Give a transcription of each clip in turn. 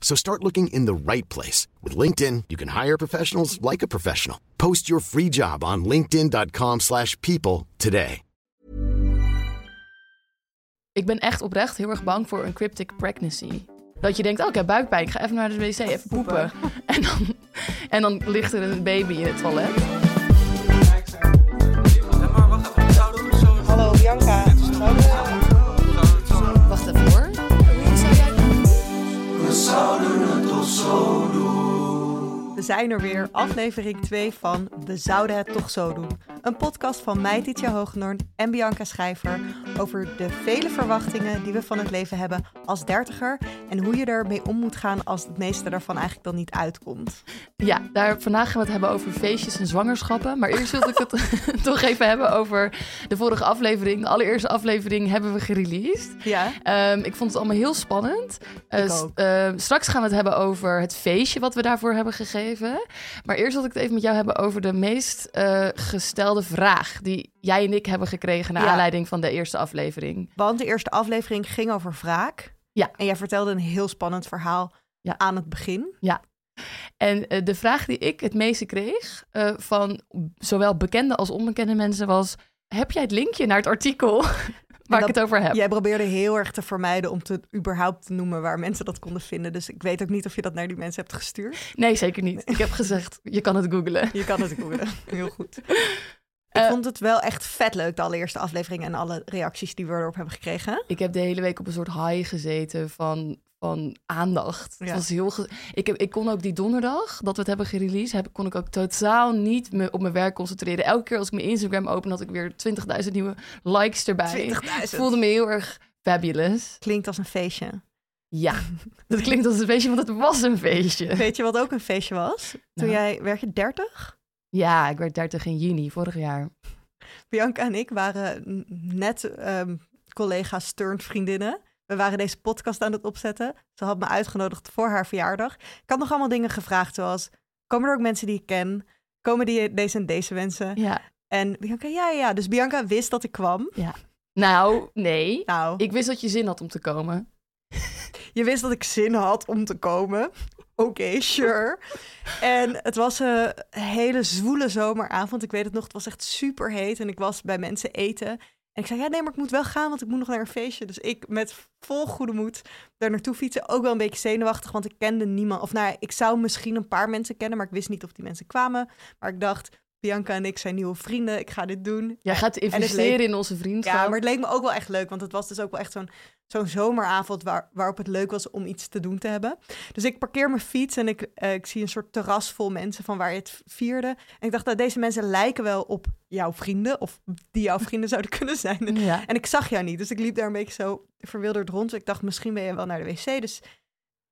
So start looking in the right place. With LinkedIn, you can hire professionals like a professional. Post your free job on linkedin.com slash people today. Ik ben echt oprecht heel erg bang voor een cryptic pregnancy. Dat je denkt, oh, ik heb buikpijn, ik ga even naar de wc, even poepen. En dan, en dan ligt er een baby in het toilet. Zijn er weer, aflevering 2 van We Zouden Het Toch Zo Doen. Een podcast van mij, Titia Hoognorn en Bianca Schrijver... over de vele verwachtingen die we van het leven hebben als dertiger... en hoe je ermee om moet gaan als het meeste daarvan eigenlijk dan niet uitkomt. Ja, daar, vandaag gaan we het hebben over feestjes en zwangerschappen. Maar eerst wil ik het toch even hebben over de vorige aflevering. De allereerste aflevering hebben we gereleased. Ja, Ehm, ik vond het allemaal heel spannend. Eh, ehm, straks gaan we het hebben over het feestje wat we daarvoor hebben gegeven. Maar eerst wil ik het even met jou hebben over de meest eh, gestelde vraag die jij en ik hebben gekregen naar Ja. aanleiding van de eerste aflevering. want de eerste aflevering ging over wraak. Ja. En jij vertelde een heel spannend verhaal Ja. aan het begin. En eh, de vraag die ik het meeste kreeg eh, van zowel bekende als onbekende mensen was: heb jij het linkje naar het artikel waar dat- ik het over heb? Jij probeerde heel erg te vermijden om te überhaupt te noemen waar mensen dat konden vinden. Dus ik weet ook niet of je dat naar die mensen hebt gestuurd. Nee, zeker niet. Ik heb gezegd: je kan het googlen. Je kan het googlen. Heel goed. Ik Eh, vond het wel echt vet leuk, de allereerste aflevering en alle reacties die we erop hebben gekregen. Ik heb de hele week op een soort high gezeten van, van aandacht. Ja. Het was heel ik, heb, ik kon ook die donderdag dat we het hebben gereleased, heb, kon ik ook totaal niet me, op mijn werk concentreren. Elke keer als ik mijn Instagram open, had ik weer 20.000 nieuwe likes erbij. 20.000. Ik voelde me heel erg fabulous. Klinkt als een feestje. Ja, dat klinkt als een feestje, want het was een feestje. Weet je wat ook een feestje was? Toen Nou. jij, werd je 30? Ja, ik werd 30 in juni vorig jaar. Bianca en ik waren net ehm, collega's turned vriendinnen. We waren deze podcast aan het opzetten. Ze had me uitgenodigd voor haar verjaardag. Ik had nog allemaal dingen gevraagd, zoals... Komen er ook mensen die ik ken? Komen die deze en deze mensen? Ja, En Bianca, ja, ja, ja. Dus Bianca wist dat ik kwam. nou, nee. Nou, Ik wist dat je zin had om te komen. je wist dat ik zin had om te komen. Oké, sure. En het was een hele zwoele zomeravond. Ik weet het nog, het was echt super heet. En ik was bij mensen eten. En ik zei, ja, nee, maar ik moet wel gaan, want ik moet nog naar een feestje. Dus ik met vol goede moed daar naartoe fietsen. Ook wel een beetje zenuwachtig, want ik kende niemand. Of nou, ik zou misschien een paar mensen kennen, maar ik wist niet of die mensen kwamen. Maar ik dacht, Bianca en ik zijn nieuwe vrienden. Ik ga dit doen. Jij gaat leek- investeren in onze vriendschap. Ja, maar het leek me ook wel echt leuk, want het was dus ook wel echt zo'n zo'n zomeravond waar, waarop het leuk was om iets te doen te hebben. Dus ik parkeer mijn fiets en ik, eh, ik zie een soort terras vol mensen van waar je het vierde. En ik dacht, nou, deze mensen lijken wel op jouw vrienden, of die jouw vrienden zouden kunnen zijn. Ja. En ik zag jou niet, dus ik liep daar een beetje zo verwilderd rond. Ik dacht, misschien ben je wel naar de wc. Dus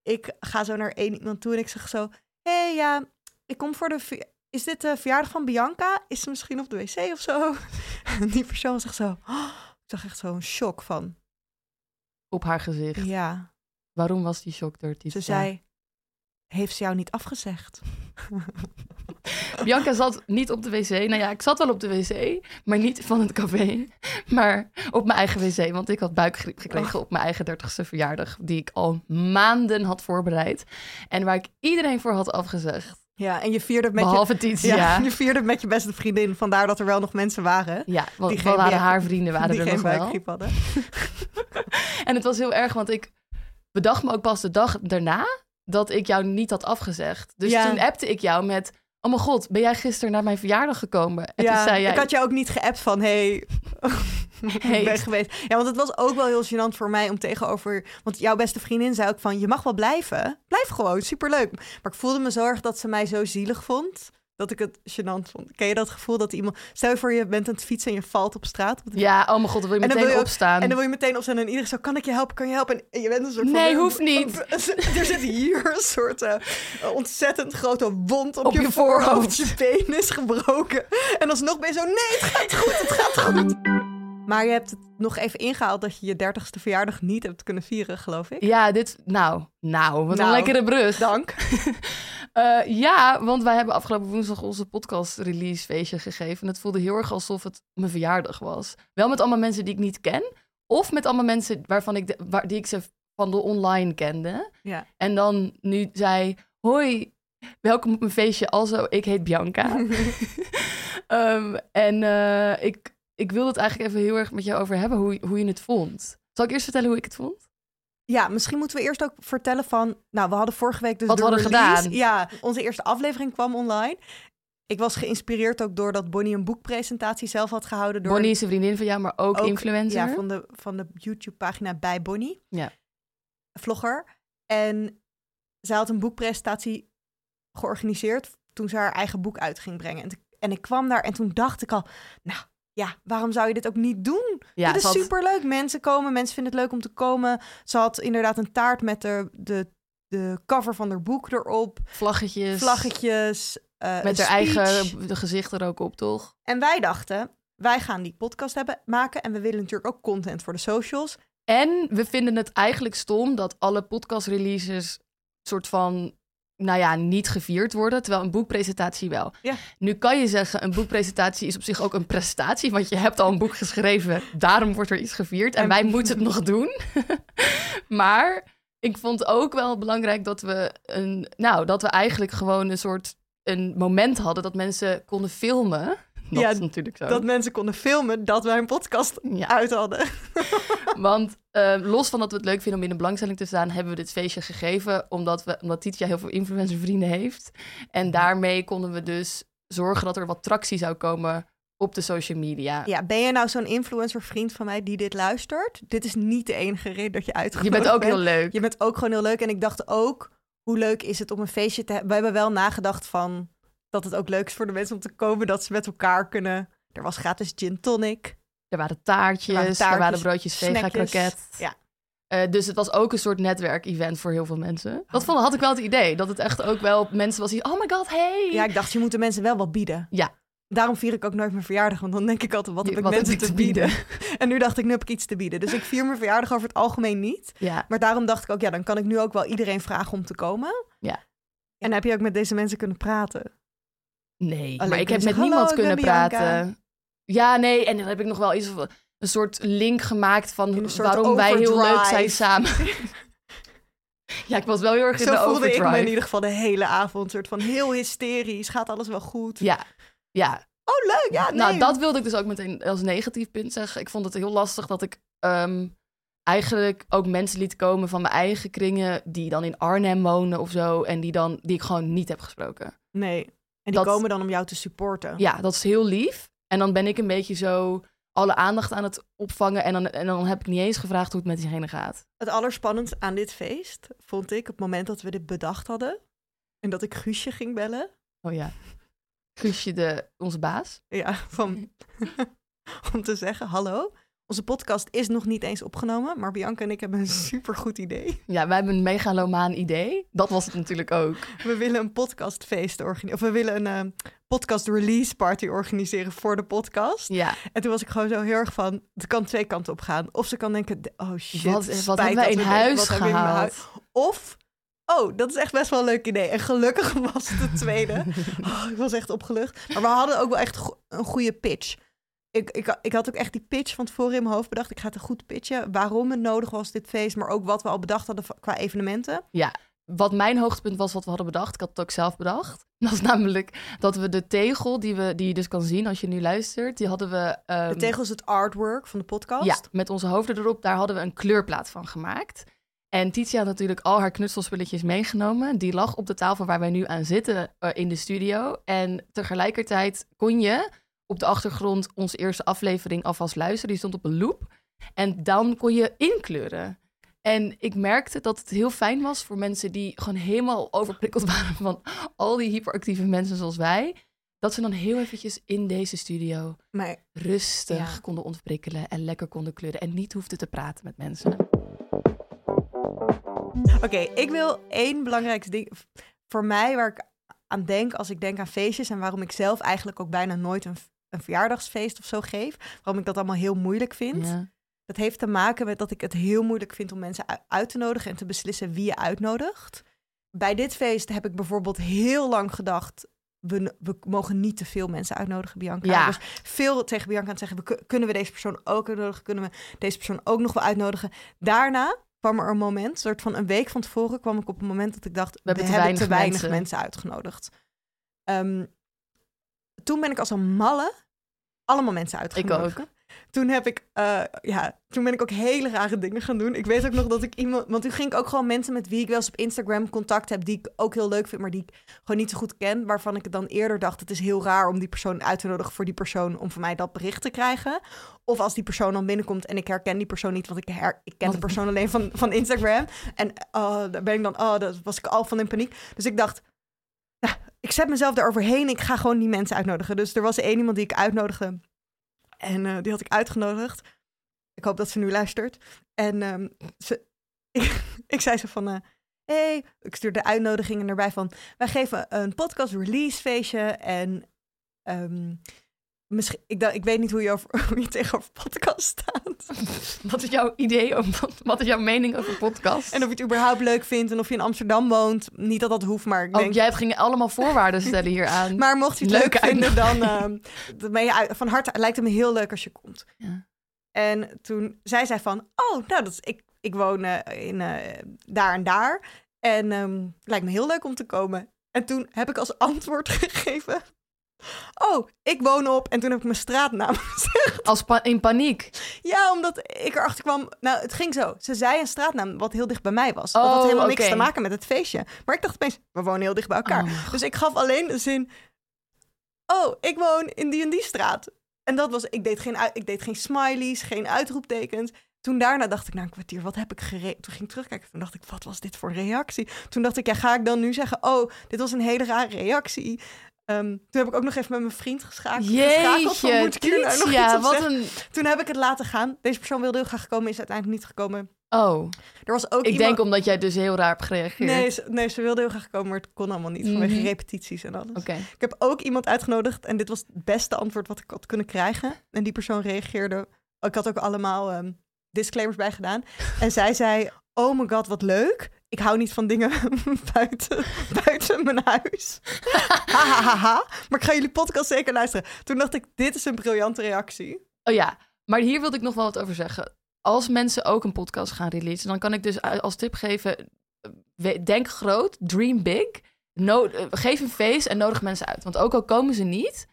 ik ga zo naar één iemand toe en ik zeg zo... Hé, hey, ja, ik kom voor de... Is dit de verjaardag van Bianca? Is ze misschien op de wc of zo? En die persoon zegt zo... "Oh." ik zag echt zo'n shock van... Op haar gezicht. Ja, Waarom was die shock er? ze zei... Heeft ze jou niet afgezegd? Bianca zat niet op de wc. Nou ja, ik zat wel op de wc, maar niet van het café. Maar op mijn eigen wc, want ik had buikgriep gekregen op mijn eigen 30ste verjaardag, die ik al maanden had voorbereid. En waar ik iedereen voor had afgezegd. Ja, en je vierde het met Behalve je... Ja, Ja, je vierde met je beste vriendin. Vandaar dat er wel nog mensen waren. want Die geen waren haar vrienden waren die er geen nog wel. hadden. En het was heel erg, want ik bedacht me ook pas de dag daarna dat ik jou niet had afgezegd. Dus Ja. toen appte ik jou met, oh mijn god, ben jij gisteren naar mijn verjaardag gekomen? En ja, toen zei jij, ik had je ook niet geappt van, hey, Ben geweest. Ja, want het was ook wel heel gênant voor mij om tegenover... Want jouw beste vriendin zei ook van, je mag wel blijven. Blijf gewoon, superleuk. Maar ik voelde me zo erg dat ze mij zo zielig vond... dat ik het gênant vond. Ken je dat gevoel dat iemand... Stel je voor, je bent aan het fietsen en je valt op straat. Op de- ja, oh mijn god, dan wil je meteen wil je ook- opstaan. En dan wil je meteen opstaan en iedereen zo, kan ik je helpen, kan je helpen? En je bent een soort van... Nee, hoeft niet. er zit hier een soort eh, ontzettend grote wond op, Op je, je voorhoofd. voorhoofd. Je been is gebroken. En alsnog ben je zo, nee, het gaat goed, het gaat goed. Maar je hebt het nog even ingehaald dat je je dertigste verjaardag niet hebt kunnen vieren, geloof ik. Ja, dit, nou, nou, wat een Nou, lekkere brug. Dank. Eh, ja, want wij hebben afgelopen woensdag onze podcast release feestje gegeven. En het voelde heel erg alsof het mijn verjaardag was. Wel met allemaal mensen die ik niet ken. Of met allemaal mensen waarvan ik de, waar, die ik ze van de online kende. Ja. En dan nu zei, hoi, welkom op mijn feestje. Also, ik heet Bianca. Ehm, en eh, ik, ik wilde het eigenlijk even heel erg met jou over hebben, hoe, hoe je het vond. Zal ik eerst vertellen hoe ik het vond? Ja, misschien moeten we eerst ook vertellen van... Nou, we hadden vorige week dus Wat de we hadden release. gedaan. Ja, onze eerste aflevering kwam online. Ik was geïnspireerd ook doordat Bonnie een boekpresentatie zelf had gehouden. Door Bonnie is een vriendin van jou, maar ook, Ook, influencer. Ja, van de, van de YouTube-pagina bij Bonnie. Ja. Vlogger. En zij had een boekpresentatie georganiseerd toen ze haar eigen boek uit ging brengen. En, en ik kwam daar en toen dacht ik al, nou ja, waarom zou je dit ook niet doen? Ja, dit is had- superleuk. Mensen komen, mensen vinden het leuk om te komen. Ze had inderdaad een taart met de, de, de cover van haar boek erop. vlaggetjes. Vlaggetjes. eh, Met haar eigen de gezicht er ook op, toch? En wij dachten, wij gaan die podcast hebben, maken. En we willen natuurlijk ook content voor de socials. En we vinden het eigenlijk stom dat alle podcast-releases soort van, nou ja, niet gevierd worden, terwijl een boekpresentatie wel. Ja. Nu kan je zeggen, een boekpresentatie is op zich ook een prestatie, want je hebt al een boek geschreven, daarom wordt er iets gevierd en En- wij moeten het nog doen. maar ik vond ook wel belangrijk dat we een, nou, dat we eigenlijk gewoon een soort een moment hadden dat mensen konden filmen. Dat Ja, is natuurlijk zo. Dat mensen konden filmen dat wij een podcast Ja. uit hadden. Want eh, los van dat we het leuk vinden om in de belangstelling te staan, hebben we dit feestje gegeven omdat, we, omdat Titia heel veel influencervrienden heeft. En daarmee konden we dus zorgen dat er wat tractie zou komen op de social media. Ja, ben je nou zo'n influencer vriend van mij die dit luistert? Dit is niet de enige reden dat je Je uitgenodigd bent ook heel leuk. Je bent ook gewoon heel leuk. En ik dacht ook, hoe leuk is het om een feestje te hebben? We hebben wel nagedacht van dat het ook leuk is voor de mensen om te komen, dat ze met elkaar kunnen. Er was gratis gin tonic. Er waren taartjes, Er er waren broodjes vega kroket. Ja. Eh, dus het was ook een soort netwerkevent voor heel veel mensen. Dat vond, had ik wel het idee. Dat het echt ook wel mensen was die, oh my god, hey. Ja, ik dacht, je moet de mensen wel wat bieden. Ja. Daarom vier ik ook nooit mijn verjaardag, want dan denk ik altijd, wat heb ik Wat mensen heb ik te te bieden? En nu dacht ik, nu heb ik iets te bieden. Dus ik vier mijn verjaardag over het algemeen niet. ja. Maar daarom dacht ik ook, ja, dan kan ik nu ook wel iedereen vragen om te komen. Ja. En heb je ook met deze mensen kunnen praten? Nee, Alleen maar ik heb met niemand "Hallo, ik kunnen ben Bianca." praten. Ja, nee, en dan heb ik nog wel iets een soort link gemaakt van In waarom wij heel leuk overdrive. zijn samen. ja, ik was wel heel erg in Zo de voelde ik overdrive. me in ieder geval de hele avond. Een soort van heel hysterisch. Gaat alles wel goed? Ja, ja. Oh, leuk. Ja, nee. Nou, dat wilde ik dus ook meteen als negatief punt zeggen. Ik vond het heel lastig dat ik ehm, eigenlijk ook mensen liet komen van mijn eigen kringen die dan in Arnhem wonen of zo en die dan die ik gewoon niet heb gesproken. Nee. En die Dat- komen dan om jou te supporten. Ja, dat is heel lief. En dan ben ik een beetje zo alle aandacht aan het opvangen. En dan, en dan heb ik niet eens gevraagd hoe het met diegene gaat. Het allerspannendste aan dit feest vond ik op het moment dat we dit bedacht hadden. En dat ik Guusje ging bellen. Oh ja. Guusje, de, onze baas. Ja, van, om te zeggen, hallo. Onze podcast is nog niet eens opgenomen, maar Bianca en ik hebben een supergoed idee. Ja, wij hebben een megalomaan idee. Dat was het natuurlijk ook. We willen een podcastfeest organiseren. Of we willen een eh, podcast release party organiseren voor de podcast. Ja, En toen was ik gewoon zo heel erg van, het kan twee kanten op gaan. Of ze kan denken, oh shit, Wat- wat spijt hebben wij dat in we huis wat hebben in gehaald? huis. Of, oh, dat is echt best wel een leuk idee. En gelukkig was het de tweede. Oh, ik was echt opgelucht. Maar we hadden ook wel echt go- een goede pitch. Ik, ik, ik had ook echt die pitch van tevoren in mijn hoofd bedacht. Ik ga het een goed pitchen. Waarom het nodig was, dit feest. Maar ook wat we al bedacht hadden qua evenementen. wat mijn hoogtepunt was wat we hadden bedacht. Ik had het ook zelf bedacht. Dat is namelijk dat we de tegel die, we, die je dus kan zien als je nu luistert. Die hadden we... ehm, De tegel is het artwork van de podcast. Ja, met onze hoofden erop. Daar hadden we een kleurplaat van gemaakt. En Titia had natuurlijk al haar knutselspulletjes meegenomen. Die lag op de tafel waar wij nu aan zitten eh, in de studio. En tegelijkertijd kon je op de achtergrond onze eerste aflevering alvast luisteren. Die stond op een loop. En dan kon je inkleuren. En ik merkte dat het heel fijn was voor mensen die gewoon helemaal overprikkeld waren van al die hyperactieve mensen zoals wij. Dat ze dan heel eventjes in deze studio Maar rustig Ja. konden ontprikkelen en lekker konden kleuren. En niet hoefden te praten met mensen. Oké, ik wil één belangrijk ding voor mij waar ik aan denk als ik denk aan feestjes en waarom ik zelf eigenlijk ook bijna nooit een, een verjaardagsfeest of zo geef. Waarom ik dat allemaal heel moeilijk vind. Ja. Dat heeft te maken met dat ik het heel moeilijk vind om mensen uit te nodigen en te beslissen wie je uitnodigt. Bij dit feest heb ik bijvoorbeeld heel lang gedacht. We, we mogen niet te veel mensen uitnodigen, Bianca. Ja. Was veel tegen Bianca aan het zeggen: we, kun- kunnen we deze persoon ook uitnodigen? Kunnen we deze persoon ook nog wel uitnodigen? Daarna kwam er een moment, een soort van een week van tevoren, kwam ik op een moment dat ik dacht: we, hebben te weinig te weinig mensen. mensen, uitgenodigd. Ehm, toen ben ik als een malle allemaal mensen Ik uitgenodigd. ook. Toen heb ik, eh, ja, toen ben ik ook hele rare dingen gaan doen. Ik weet ook nog dat ik iemand, want toen ging ik ook gewoon mensen met wie ik wel eens op Instagram contact heb, die ik ook heel leuk vind, maar die ik gewoon niet zo goed ken, waarvan ik dan eerder dacht, het is heel raar om die persoon uit te nodigen voor die persoon, om van mij dat bericht te krijgen. Of als die persoon dan binnenkomt en ik herken die persoon niet, want ik, her, ik ken de persoon alleen van, van Instagram. En oh, daar ben ik dan, oh, dat was ik al van in paniek. Dus ik dacht, ik zet mezelf eroverheen, ik ga gewoon die mensen uitnodigen. Dus er was één iemand die ik uitnodigde. En eh, die had ik uitgenodigd. Ik hoop dat ze nu luistert. En ehm, ze, ik, ik zei ze van... eh hey, ik stuurde de uitnodigingen erbij van... Wij geven een podcast release feestje. En ehm, misschien, ik, ik weet niet hoe je, over, hoe je tegenover podcast staat. Wat is jouw idee over wat, is jouw mening over podcast? En of je het überhaupt leuk vindt. En of je in Amsterdam woont. Niet dat dat hoeft, maar ik Oh, denk... jij hebt ging allemaal voorwaarden stellen hier aan. Maar mocht je het leuk vinden, dan dan ben je uit- van harte lijkt het me heel leuk als je komt. Ja. En toen zei zij van, oh, nou, dat is, ik, ik woon eh, in eh, daar en daar. En ehm, lijkt me heel leuk om te komen. En toen heb ik als antwoord gegeven, oh, ik woon op. En toen heb ik mijn straatnaam gezegd. Als pa- in paniek. Ja, omdat ik erachter kwam, nou, het ging zo. Ze zei een straatnaam wat heel dicht bij mij was. dat Oh, had helemaal niks te maken met het feestje. Maar ik dacht opeens, we wonen heel dicht bij elkaar. Oh. Dus ik gaf alleen de zin, oh, ik woon in die en die straat. En dat was, ik deed geen, ik deed geen smileys, geen uitroeptekens. Toen daarna dacht ik, na een kwartier, wat heb ik gereed? Toen ging ik terugkijken, toen dacht ik, wat was dit voor reactie? Toen dacht ik, ja, ga ik dan nu zeggen, oh, dit was een hele rare reactie. Ehm, toen heb ik ook nog even met mijn vriend geschaak- geschakeld. van, moet ik hier nou nog wat een... Toen heb ik het laten gaan. Deze persoon wilde heel graag komen, is uiteindelijk niet gekomen. Oh, Er was ook ik iemand... denk omdat jij dus heel raar hebt gereageerd. Nee ze, nee, ze wilde heel graag komen, maar het kon allemaal niet vanwege Mhm. repetities en alles. Oké. Ik heb ook iemand uitgenodigd en dit was het beste antwoord wat ik had kunnen krijgen. En die persoon reageerde. Ik had ook allemaal ehm, disclaimers bij gedaan. En zij zei: Oh my god, wat leuk. Ik hou niet van dingen buiten, buiten mijn huis. ha, ha, ha, ha. Maar ik ga jullie podcast zeker luisteren. Toen dacht ik: Dit is een briljante reactie. Oh ja, maar hier wilde ik nog wel wat over zeggen. Als mensen ook een podcast gaan releasen, dan kan ik dus als tip geven: eh, denk groot, dream big. No, eh, geef een feest en nodig mensen uit. Want ook al komen ze niet,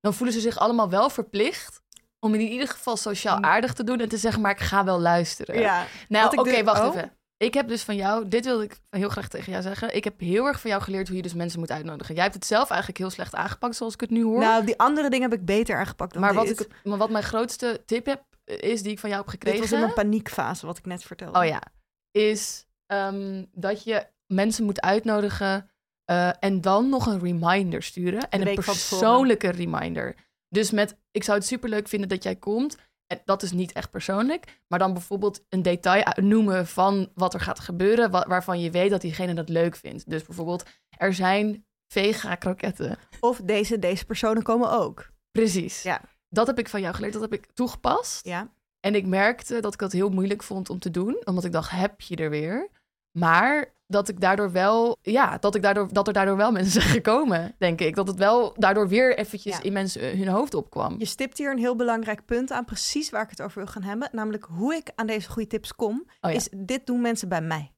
dan voelen ze zich allemaal wel verplicht om in ieder geval sociaal aardig te doen en te zeggen: maar ik ga wel luisteren. Ja. Nou, oké, wacht oh. even. Ik heb dus van jou, dit wilde ik heel graag tegen jou zeggen. Ik heb heel erg van jou geleerd hoe je dus mensen moet uitnodigen. Jij hebt het zelf eigenlijk heel slecht aangepakt, zoals ik het nu hoor. Nou, die andere dingen heb ik beter aangepakt dan maar wat, dit. ik, maar wat mijn grootste tip heb, is die ik van jou heb Dit gekregen. was in mijn paniekfase, wat ik net vertelde. Oh ja, is ehm, dat je mensen moet uitnodigen eh, en dan nog een reminder sturen. En Een persoonlijke reminder. Dus met, ik zou het superleuk vinden dat jij komt. En dat is niet echt persoonlijk. Maar dan bijvoorbeeld een detail noemen van wat er gaat gebeuren. wa- waarvan je weet dat diegene dat leuk vindt. Dus bijvoorbeeld, er zijn vega kroketten. Of deze, deze personen komen ook. Precies. Ja. Dat heb ik van jou geleerd. Dat heb ik toegepast. Ja. En ik merkte dat ik dat heel moeilijk vond om te doen, omdat ik dacht, heb je er weer? Maar dat ik daardoor wel, ja, dat, ik daardoor, dat er daardoor wel mensen zijn gekomen, denk ik. Dat het wel daardoor weer eventjes Ja. in mensen eh, hun hoofd opkwam. Je stipt hier een heel belangrijk punt aan, precies waar ik het over wil gaan hebben. Namelijk hoe ik aan deze goede tips kom, Oh ja. is dit doen mensen bij mij.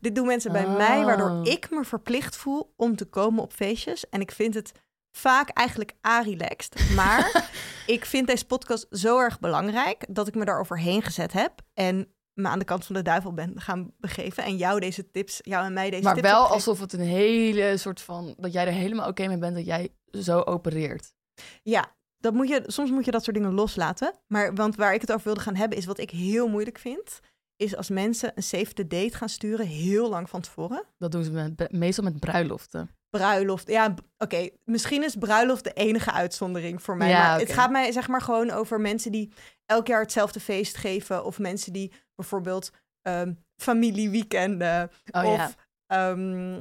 Dit doen mensen bij Oh. mij, waardoor ik me verplicht voel om te komen op feestjes. En ik vind het vaak eigenlijk a-relaxed. Maar ik vind deze podcast zo erg belangrijk dat ik me daar overheen gezet heb. En me aan de kant van de duivel ben gaan begeven. En jou deze tips, jou en mij deze Maar tips wel heb gegeven. alsof het een hele soort van... dat jij er helemaal oké mee bent dat jij zo opereert. Ja, dat moet je, soms moet je dat soort dingen loslaten. Maar want waar ik het over wilde gaan hebben, is wat ik heel moeilijk vind. Is als mensen een the date gaan sturen heel lang van tevoren. Dat doen ze met, meestal met bruiloften. Bruiloft. Ja, oké. Misschien is bruiloft de enige uitzondering voor mij. Ja, maar het gaat mij zeg maar gewoon over mensen die elk jaar hetzelfde feest geven. Of mensen die bijvoorbeeld ehm familieweekenden. Oh of, ja. ehm,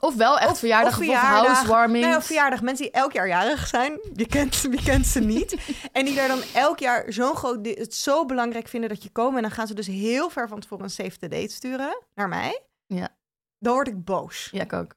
Of wel echt of- verjaardag of of, verjaardag. housewarming. Nee, of verjaardag. Mensen die elk jaar jarig zijn. Je kent, ze- wie kent ze niet. en die daar dan elk jaar zo'n groot... het zo belangrijk vinden dat je komen. En dan gaan ze dus heel ver van tevoren een save the date sturen. Naar mij. Ja. Dan word ik boos. Ja, ik ook.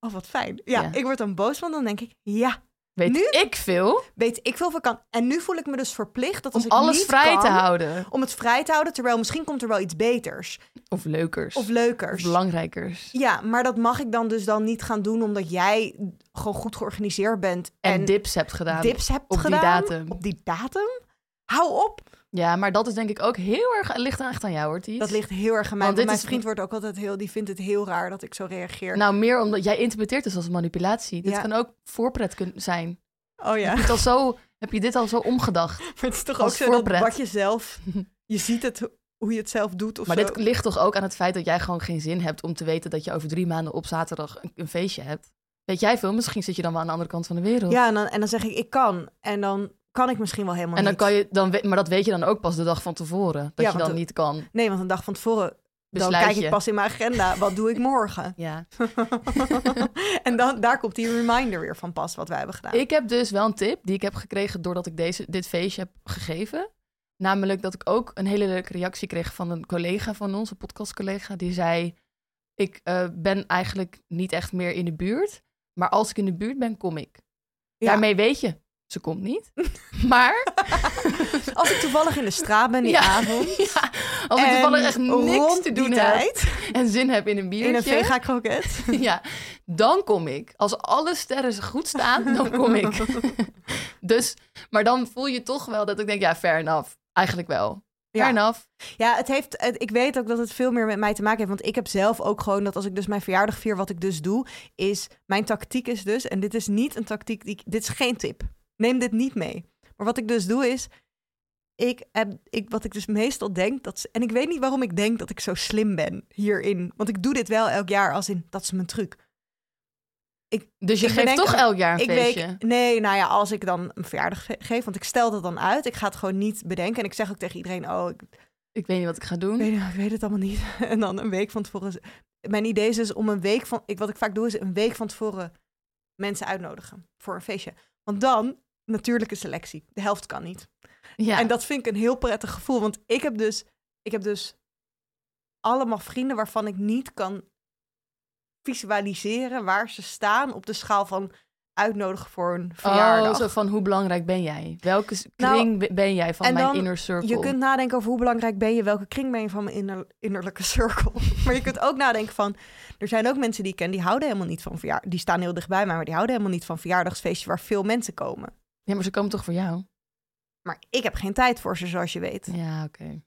Oh, wat fijn. Ja, Ja. ik word dan boos, want dan denk ik... Ja, Weet Nu- ik veel weet ik veel van kan. En nu voel ik me dus verplicht dat om als ik alles niet vrij kan, te houden. Om het vrij te houden, terwijl misschien komt er wel iets beters. Of leukers. Of Of leukers. belangrijkers. ja, maar dat mag ik dan dus dan niet gaan doen, omdat jij gewoon goed georganiseerd bent. En, dips hebt gedaan. dips hebt op die gedaan. datum. Op die datum? Hou op. Ja, maar dat is denk ik ook heel erg... ligt echt aan jou hoor, Ties. Dat ligt heel erg aan mij. Want Want dit mijn is- vriend wordt ook altijd heel, die vindt het heel raar dat ik zo reageer. Nou, meer omdat jij interpreteert dus als manipulatie. Dit Ja. kan ook voorpret kun- zijn. oh ja. Heb je, het al zo, heb je dit al zo omgedacht? Maar het is toch ook zo dat voorpret. wat je zelf, je ziet het hoe je het zelf doet of Maar zo. dit ligt toch ook aan het feit dat jij gewoon geen zin hebt om te weten dat je over drie maanden op zaterdag een, een feestje hebt. Weet jij veel? Misschien zit je dan wel aan de andere kant van de wereld. Ja, en dan, en dan zeg ik, ik kan. En dan kan ik misschien wel helemaal en dan niet. kan je, dan, maar dat weet je dan ook pas de dag van tevoren. Dat Ja, je dan de- niet kan. Nee, want een dag van tevoren, dan kijk je. ik pas in mijn agenda, wat doe ik morgen? Ja. en dan, daar komt die reminder weer van pas, wat wij hebben gedaan. Ik heb dus wel een tip die ik heb gekregen doordat ik deze, dit feestje heb gegeven. Namelijk dat ik ook een hele leuke reactie kreeg van een collega van ons, een podcastcollega. Die zei, ik eh, ben eigenlijk niet echt meer in de buurt. Maar als ik in de buurt ben, kom ik. Ja. Daarmee weet je, ze komt niet. maar Als ik toevallig in de straat ben die Ja. avond. ja, als ik toevallig echt niks te doen heb en zin heb in een biertje. in een vega kroket. ja, dan kom ik. Als alle sterren goed staan, dan kom ik. dus, maar dan voel je toch wel dat ik denk, ja, fair enough. Eigenlijk wel. Fair Ja. enough. Ja, het heeft, het- ik weet ook dat het veel meer met mij te maken heeft. Want ik heb zelf ook gewoon dat als ik dus mijn verjaardag vier, wat ik dus doe, is mijn tactiek is dus, en dit is niet een tactiek, die, dit is geen tip. Neem dit niet mee. Maar wat ik dus doe is, ik heb, ik, wat ik dus meestal denk, dat, en ik weet niet waarom ik denk dat ik zo slim ben hierin. Want ik doe dit wel elk jaar als in, dat is mijn truc. Dus je Ik geeft toch elk jaar een ik feestje. weet, nee, nou ja, als ik dan een verjaardag ge- geef, want ik stel dat dan uit. Ik ga het gewoon niet bedenken. En ik zeg ook tegen iedereen, oh, ik Ik weet niet wat ik ga doen. ik weet, ik weet het allemaal niet. En dan een week van tevoren. Mijn idee is dus om een week van. Ik, wat ik vaak doe, is een week van tevoren mensen uitnodigen voor een feestje. Want dan, natuurlijke selectie. De helft kan niet. Ja. En dat vind ik een heel prettig gevoel. Want ik heb dus. Ik heb dus allemaal vrienden waarvan ik niet kan visualiseren waar ze staan op de schaal van uitnodigen voor een verjaardag. Oh, zo van hoe belangrijk ben jij? Welke Nou, kring be- ben jij van mijn dan- inner circle? Je kunt nadenken over hoe belangrijk ben je, welke kring ben je van mijn inner- innerlijke cirkel. maar je kunt ook nadenken van, er zijn ook mensen die ik ken, die houden helemaal niet van verjaardag. Die staan heel dichtbij mij, maar die houden helemaal niet van verjaardagsfeestjes waar veel mensen komen. Ja, maar ze komen toch voor jou? Maar ik heb geen tijd voor ze, zoals je weet. Ja, oké.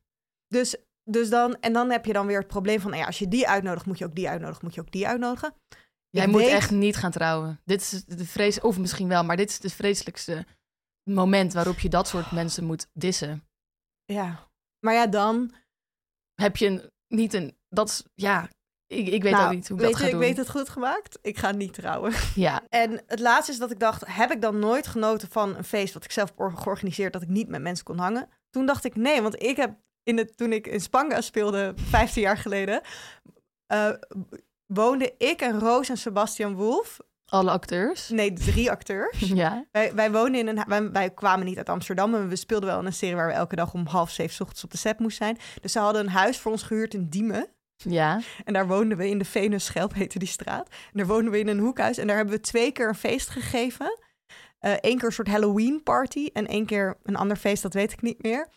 Dus, dus dan, en dan heb je dan weer het probleem van, nou ja, als je die uitnodigt, moet je ook die uitnodigen, moet je ook die uitnodigen. Jij Ik moet weet- echt niet gaan trouwen. Dit is de vrees, of misschien wel, maar dit is het vreselijkste moment waarop je dat soort mensen moet dissen. Ja, maar ja, dan... Heb je een, niet een, dat is, ja, ik, ik weet nou, ook niet hoe ik weet dat je, ga ik doen. weet het goed gemaakt. Ik ga niet trouwen. Ja, En het laatste is dat ik dacht, heb ik dan nooit genoten van een feest wat ik zelf georganiseerd, dat ik niet met mensen kon hangen? Toen dacht ik, nee, want ik heb in het, toen ik in Spanga speelde, 15 jaar geleden, eh, woonde ik en Roos en Sebastian Wolf, alle acteurs. nee, drie acteurs. Ja, Wij, wij woonden in een, wij, wij kwamen niet uit Amsterdam, maar we speelden wel in een serie waar we elke dag om half zeven 's ochtends op de set moesten zijn. Dus ze hadden een huis voor ons gehuurd in Diemen. Ja. En daar woonden we in de Venus Schelp, heette die straat. En daar woonden we in een hoekhuis. En daar hebben we twee keer een feest gegeven. Eén keer een soort Halloween party. En één keer een ander feest, dat weet ik niet meer.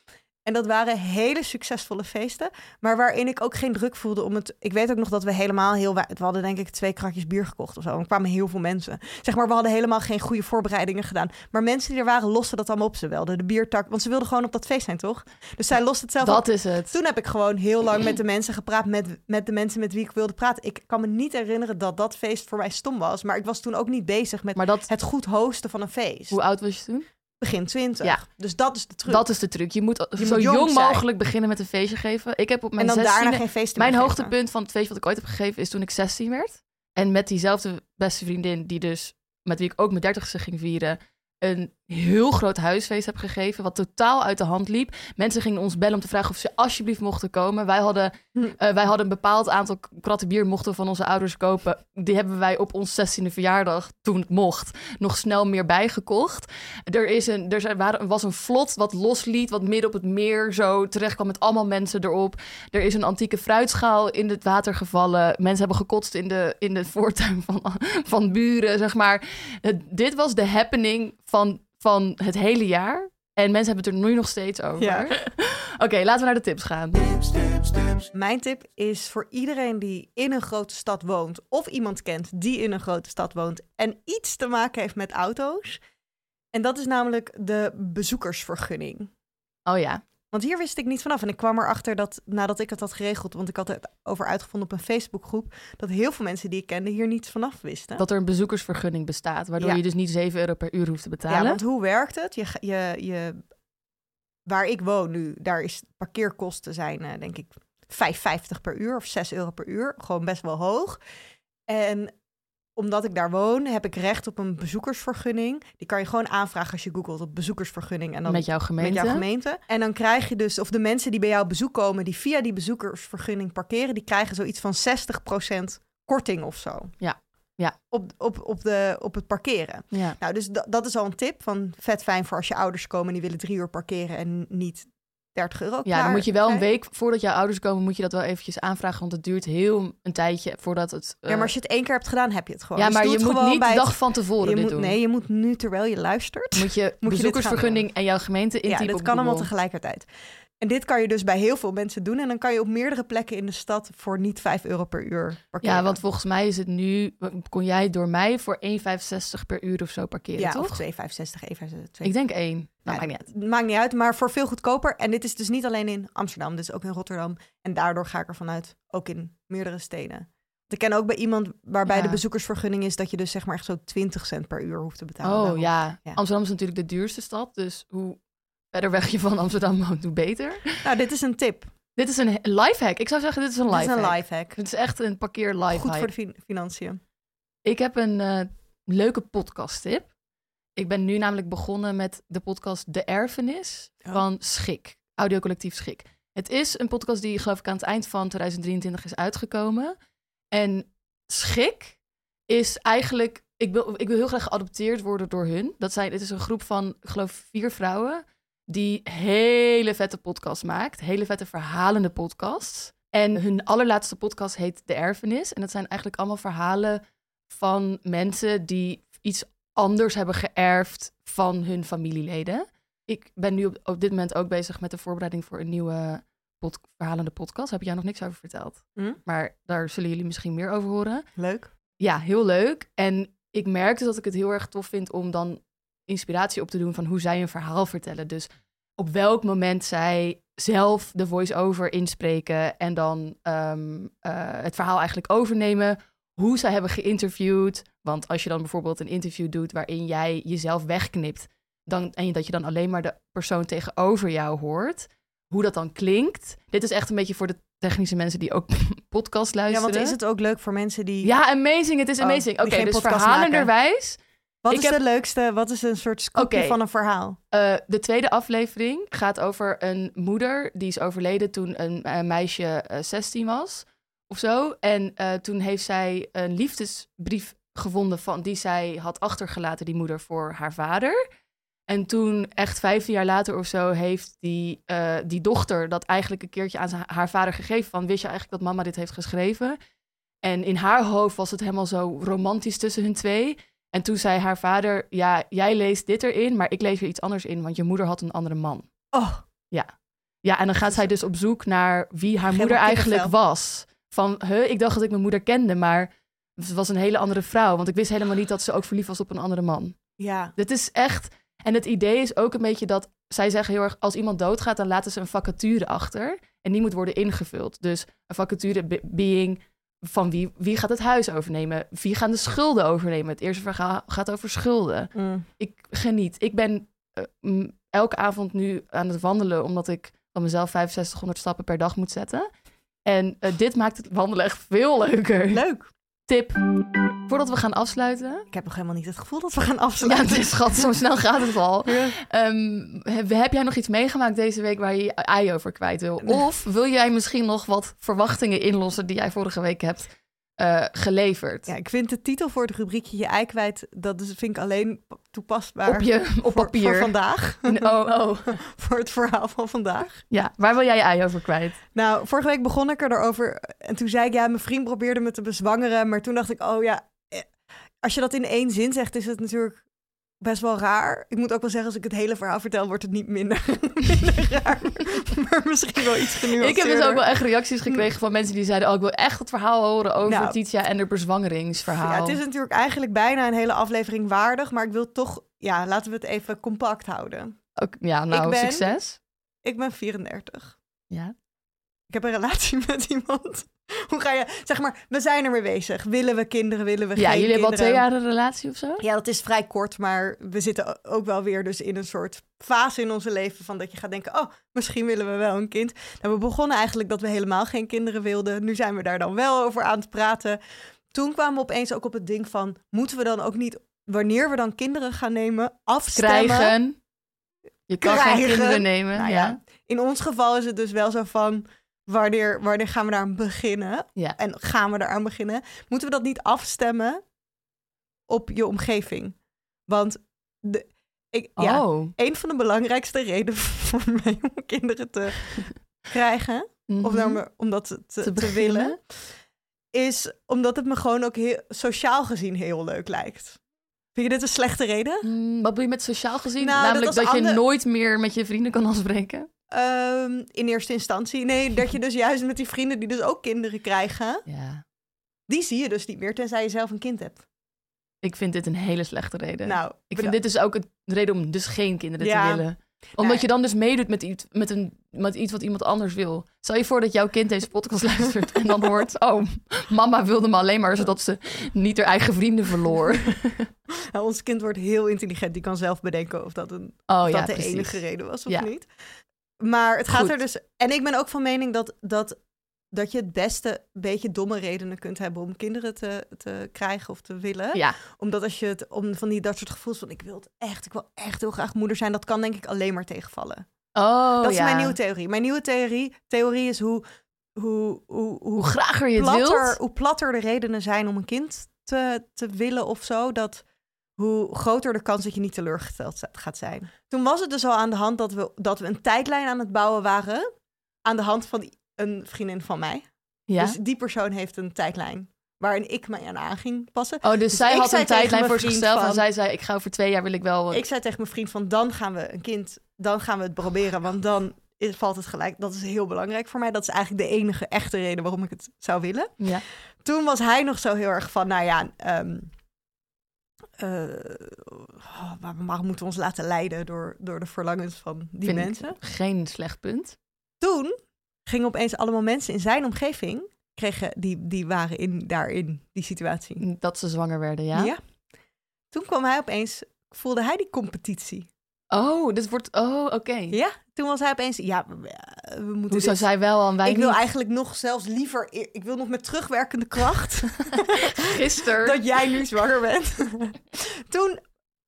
En dat waren hele succesvolle feesten, maar waarin ik ook geen druk voelde om het... Ik weet ook nog dat we helemaal heel... We hadden denk ik twee kratjes bier gekocht of zo. En er kwamen heel veel mensen. Zeg maar, we hadden helemaal geen goede voorbereidingen gedaan. Maar mensen die er waren, losten dat allemaal op. Ze wilden de biertak, want ze wilden gewoon op dat feest zijn, toch? Dus zij losten het zelf op. Dat is het. Toen heb ik gewoon heel lang met de mensen gepraat, met, met de mensen met wie ik wilde praten. Ik kan me niet herinneren dat dat feest voor mij stom was. Maar ik was toen ook niet bezig met dat, het goed hosten van een feest. hoe oud was je toen? Begin 20. Ja. Dus dat is de truc. Dat is de truc. Je moet Je zo moet jong mogelijk beginnen met een feestje geven. Ik heb op en mijn dan daarna 16e geen feesten Mijn meer geven. hoogtepunt van het feestje wat ik ooit heb gegeven is toen ik 16 werd. En met diezelfde beste vriendin, die dus met wie ik ook mijn 30ste ging vieren, een heel groot huisfeest heb gegeven, wat totaal uit de hand liep. Mensen gingen ons bellen om te vragen of ze alsjeblieft mochten komen. Wij hadden, Hm. eh, wij hadden een bepaald aantal kratten bier mochten van onze ouders kopen. Die hebben wij op ons 16e verjaardag, toen het mocht, nog snel meer bijgekocht. Er, is een, er zijn- waren, was een vlot wat losliet, wat midden op het meer zo terecht kwam met allemaal mensen erop. Er is een antieke fruitschaal in het water gevallen. Mensen hebben gekotst in de, in de voortuin van, van buren, zeg maar. Dit was de happening van, van het hele jaar. En mensen hebben het er nu nog steeds over. Ja. Oké, laten we naar de tips gaan. Mijn tip is voor iedereen die in een grote stad woont of iemand kent die in een grote stad woont en iets te maken heeft met auto's. En dat is namelijk de bezoekersvergunning. Oh ja, Want hier wist ik niet vanaf. En ik kwam erachter dat nadat ik het had geregeld, want ik had het over uitgevonden op een Facebookgroep, dat heel veel mensen die ik kende hier niets vanaf wisten. dat er een bezoekersvergunning bestaat. Waardoor Ja. je dus niet 7 euro per uur hoeft te betalen. Ja, want hoe werkt het? Je, je, je, waar ik woon nu, daar is parkeerkosten zijn, eh, denk ik, 5,50 per uur of 6 euro per uur. Gewoon best wel hoog. En omdat ik daar woon, heb ik recht op een bezoekersvergunning. Die kan je gewoon aanvragen als je googelt op bezoekersvergunning. En dan met jouw gemeente. met jouw gemeente. En dan krijg je dus, of de mensen die bij jou op bezoek komen, die via die bezoekersvergunning parkeren, die krijgen zoiets van 60% korting of zo. Ja, ja. Op, op, op, de, op het parkeren. Ja. Nou, dus da- dat is al een tip van vet fijn voor als je ouders komen en die willen drie uur parkeren en niet 30 euro. Ja, dan moet je wel een week voordat jouw ouders komen, moet je dat wel eventjes aanvragen. Want het duurt heel een tijdje voordat het. Ja, eh, maar als je het één keer hebt gedaan, heb je het gewoon. ja, Dus maar je moet niet de het- dag van tevoren je dit moet, doen. Nee, je moet nu terwijl je luistert. Moet je gaan bezoekersvergunning en jouw gemeente Ja, intypen dit op kan allemaal tegelijkertijd. En dit kan je dus bij heel veel mensen doen. En dan kan je op meerdere plekken in de stad voor niet 5 euro per uur parkeren. Ja, want volgens mij is het nu, kon jij door mij voor 1,65 per uur of zo parkeren, ja, toch? of 2,65, 1,65. Ik denk één. Nou, Ja, maakt niet uit. Maakt niet uit, maar voor veel goedkoper. En dit is dus niet alleen in Amsterdam, dit is ook in Rotterdam. En daardoor ga ik ervan uit, ook in meerdere steden. Ik ken ook bij iemand waarbij Ja. de bezoekersvergunning is dat je dus zeg maar echt zo 20 cent per uur hoeft te betalen. Oh. Ja. Amsterdam is natuurlijk de duurste stad, dus hoe verder weg je van Amsterdam woont, hoe beter. Nou, dit is een tip. Dit is een lifehack. Ik zou zeggen, dit is een Dit is lifehack. een lifehack. Dit is echt een parkeer lifehack. Goed voor de fin- financiën. Ik heb een eh, leuke podcast tip. Ik ben nu namelijk begonnen met de podcast De Erfenis Oh. van Schik, audiocollectief Schik. Het is een podcast die geloof ik aan het eind van 2023 is uitgekomen. En Schik is eigenlijk, ik wil, ik wil heel graag geadopteerd worden door hun. Dat zijn, het is een groep van, ik geloof, vier vrouwen die hele vette podcasts maakt. Hele vette verhalende podcasts. En hun allerlaatste podcast heet De Erfenis. En dat zijn eigenlijk allemaal verhalen van mensen die iets anders hebben geërfd van hun familieleden. Ik ben nu op, op dit moment ook bezig met de voorbereiding voor een nieuwe pod- verhalende podcast. Heb ik jou nog niks over verteld. Hm? Maar daar zullen jullie misschien meer over horen. Leuk. Ja, heel leuk. En ik merk dus dat ik het heel erg tof vind om dan inspiratie op te doen van hoe zij een verhaal vertellen. Dus op welk moment zij zelf de voice-over inspreken en dan ehm, eh, het verhaal eigenlijk overnemen. Hoe zij hebben geïnterviewd. Want als je dan bijvoorbeeld een interview doet waarin jij jezelf wegknipt. Dan, en dat je dan alleen maar de persoon tegenover jou hoort. Hoe dat dan klinkt. Dit is echt een beetje voor de technische mensen die ook podcast Ja, luisteren. want is het ook leuk voor mensen die... Ja, amazing. Het is Oh, amazing. Oké, dus verhalenderwijs. Wat ik is heb- de leukste, wat is een soort scoopje van een verhaal? eh, de tweede aflevering gaat over een moeder die is overleden toen een, eh, meisje eh, 16 was of zo. En toen heeft zij een liefdesbrief gevonden van, die zij had achtergelaten, die moeder, voor haar vader. En toen, echt 15 jaar later of zo, heeft die, die dochter dat eigenlijk een keertje aan haar vader gegeven. Van, wist je eigenlijk dat mama dit heeft geschreven? En in haar hoofd was het helemaal zo romantisch tussen hun twee. En toen zei haar vader, ja, jij leest dit erin, maar ik lees er iets anders in, want je moeder had een andere man. Oh, Ja, en dan gaat zij dus op zoek naar wie haar moeder eigenlijk was. Van, huh, ik dacht dat ik mijn moeder kende, maar ze was een hele andere vrouw. Want ik wist helemaal niet dat ze ook verliefd was op een andere man. Ja, Dit is echt... En het idee is ook een beetje dat... Zij zeggen heel erg, als iemand doodgaat, dan laten ze een vacature achter. En die moet worden ingevuld. Dus een vacature be- being van wie, wie gaat het huis overnemen? Wie gaan de schulden overnemen? Het eerste verhaal gaat over schulden Mm. ik geniet. Ik ben eh, elke avond nu aan het wandelen, omdat ik van mezelf 6500 stappen per dag moet zetten. En eh, dit maakt het wandelen echt veel leuker. leuk. Tip, voordat we gaan afsluiten. Ik heb nog helemaal niet het gevoel dat we gaan Ja, afsluiten. het is schat, zo snel gaat het al. Ja. Ehm, heb, heb jij nog iets meegemaakt deze week waar je je ei over kwijt wil? Of wil jij misschien nog wat verwachtingen inlossen die jij vorige week hebt eh, geleverd? Ja, ik vind de titel voor het rubriekje Je ei kwijt, dat is, vind ik alleen toepasbaar op, je, op voor, papier. voor vandaag. Oh, oh. voor het verhaal van vandaag. Ja, waar wil jij je ei over kwijt? Nou, vorige week begon ik erover en toen zei ik, ja, mijn vriend probeerde me te bezwangeren, maar toen dacht ik, oh ja, eh, als je dat in één zin zegt, is het natuurlijk best wel raar. Ik moet ook wel zeggen, als ik het hele verhaal vertel, wordt het niet minder, minder raar, maar misschien wel iets genuanceerder. Ik heb dus ook wel echt reacties gekregen van mensen die zeiden... oh, ik wil echt het verhaal horen over Nou. Titia en haar bezwangeringsverhaal. Ja, het is natuurlijk eigenlijk bijna een hele aflevering waardig, maar ik wil toch, ja, laten we het even compact houden. Ook, ja, nou, Ik ben- succes. Ik ben 34. Ja. Ik heb een relatie met iemand. Hoe ga je, zeg maar, we zijn ermee bezig. Willen we kinderen, willen we ja, geen jullie hebben al twee kinderen? jaar een relatie of zo? Ja, dat is vrij kort, maar we zitten ook wel weer dus in een soort fase in onze leven van dat je gaat denken, oh, misschien willen we wel een kind. Nou, we begonnen eigenlijk dat we helemaal geen kinderen wilden. Nu zijn we daar dan wel over aan het praten. Toen kwamen we opeens ook op het ding van, moeten we dan ook niet, wanneer we dan kinderen gaan nemen, afstemmen? Krijgen. Je kan geen kinderen nemen. Nou ja. ja. In ons geval is het dus wel zo van, wanneer, wanneer gaan we daar beginnen? Ja. En gaan we eraan beginnen? Moeten we dat niet afstemmen op je omgeving? Want de, ik, ja, Oh. een van de belangrijkste redenen voor mij om kinderen te krijgen, of Mhm. nou om dat te, willen, is omdat het me gewoon ook heel, sociaal gezien heel leuk lijkt. Vind je dit een slechte reden? Mm, wat bedoel je met sociaal gezien? Nou, Namelijk dat, je ander- nooit meer met je vrienden kan afspreken. Ehm, in eerste instantie. Nee, dat je dus juist met die vrienden die dus ook kinderen krijgen, Ja. die zie je dus niet meer tenzij je zelf een kind hebt. Ik vind dit een hele slechte reden. Nou, ik vind dit dus ook een reden om dus geen kinderen Ja. te willen. Omdat Nee. je dan dus meedoet met iets, met, een, met iets wat iemand anders wil. Stel je voor dat jouw kind deze podcast luistert en dan hoort... Oh, mama wilde me alleen maar zodat ze niet haar eigen vrienden verloor. Nou, ons kind wordt heel intelligent. Die kan zelf bedenken of dat, een, Oh of ja, dat de precies. enige reden was of Ja. niet. Maar het gaat Goed. er dus... En ik ben ook van mening dat, dat, dat je het beste een beetje domme redenen kunt hebben om kinderen te, te krijgen of te willen. Ja, Omdat als je het om van die dat soort gevoels van ik wil het echt, ik wil echt heel graag moeder zijn, dat kan denk ik alleen maar tegenvallen. oh dat is ja. mijn nieuwe theorie. Mijn nieuwe theorie, theorie is hoe, hoe, hoe, hoe Hoe grager je het platter, wilt. hoe platter de redenen zijn om een kind te, te willen of zo, dat hoe groter de kans dat je niet teleurgesteld gaat zijn. Toen was het dus al aan de hand dat we, dat we een tijdlijn aan het bouwen waren, aan de hand van een vriendin van mij. Ja. Dus die persoon heeft een tijdlijn waarin ik mij aan aan ging passen. oh, dus, dus zij had een tijdlijn voor zichzelf en zij zei... ik ga over twee jaar wil ik wel... Ik zei tegen mijn vriend van dan gaan we een kind, dan gaan we het proberen, want dan is, valt het gelijk. Dat is heel belangrijk voor mij. Dat is eigenlijk de enige echte reden waarom ik het zou willen. Ja. Toen was hij nog zo heel erg van, nou ja, ehm, eh, oh, waar- waarom moeten we ons laten leiden door, door de verlangens van die Vind mensen? Geen slecht punt. Toen gingen opeens allemaal mensen in zijn omgeving, kregen, die, die waren in, daarin die situatie. Dat ze zwanger werden, ja. Toen kwam hij opeens, voelde hij die competitie. Oh, dit wordt... Oh, oké. Ja, toen was hij opeens, ja, we, we moeten Hoe zou dit- zij wel en wij ik wil niet? eigenlijk nog zelfs liever, ik wil nog met terugwerkende kracht Gisteren. dat jij nu zwanger bent. Toen,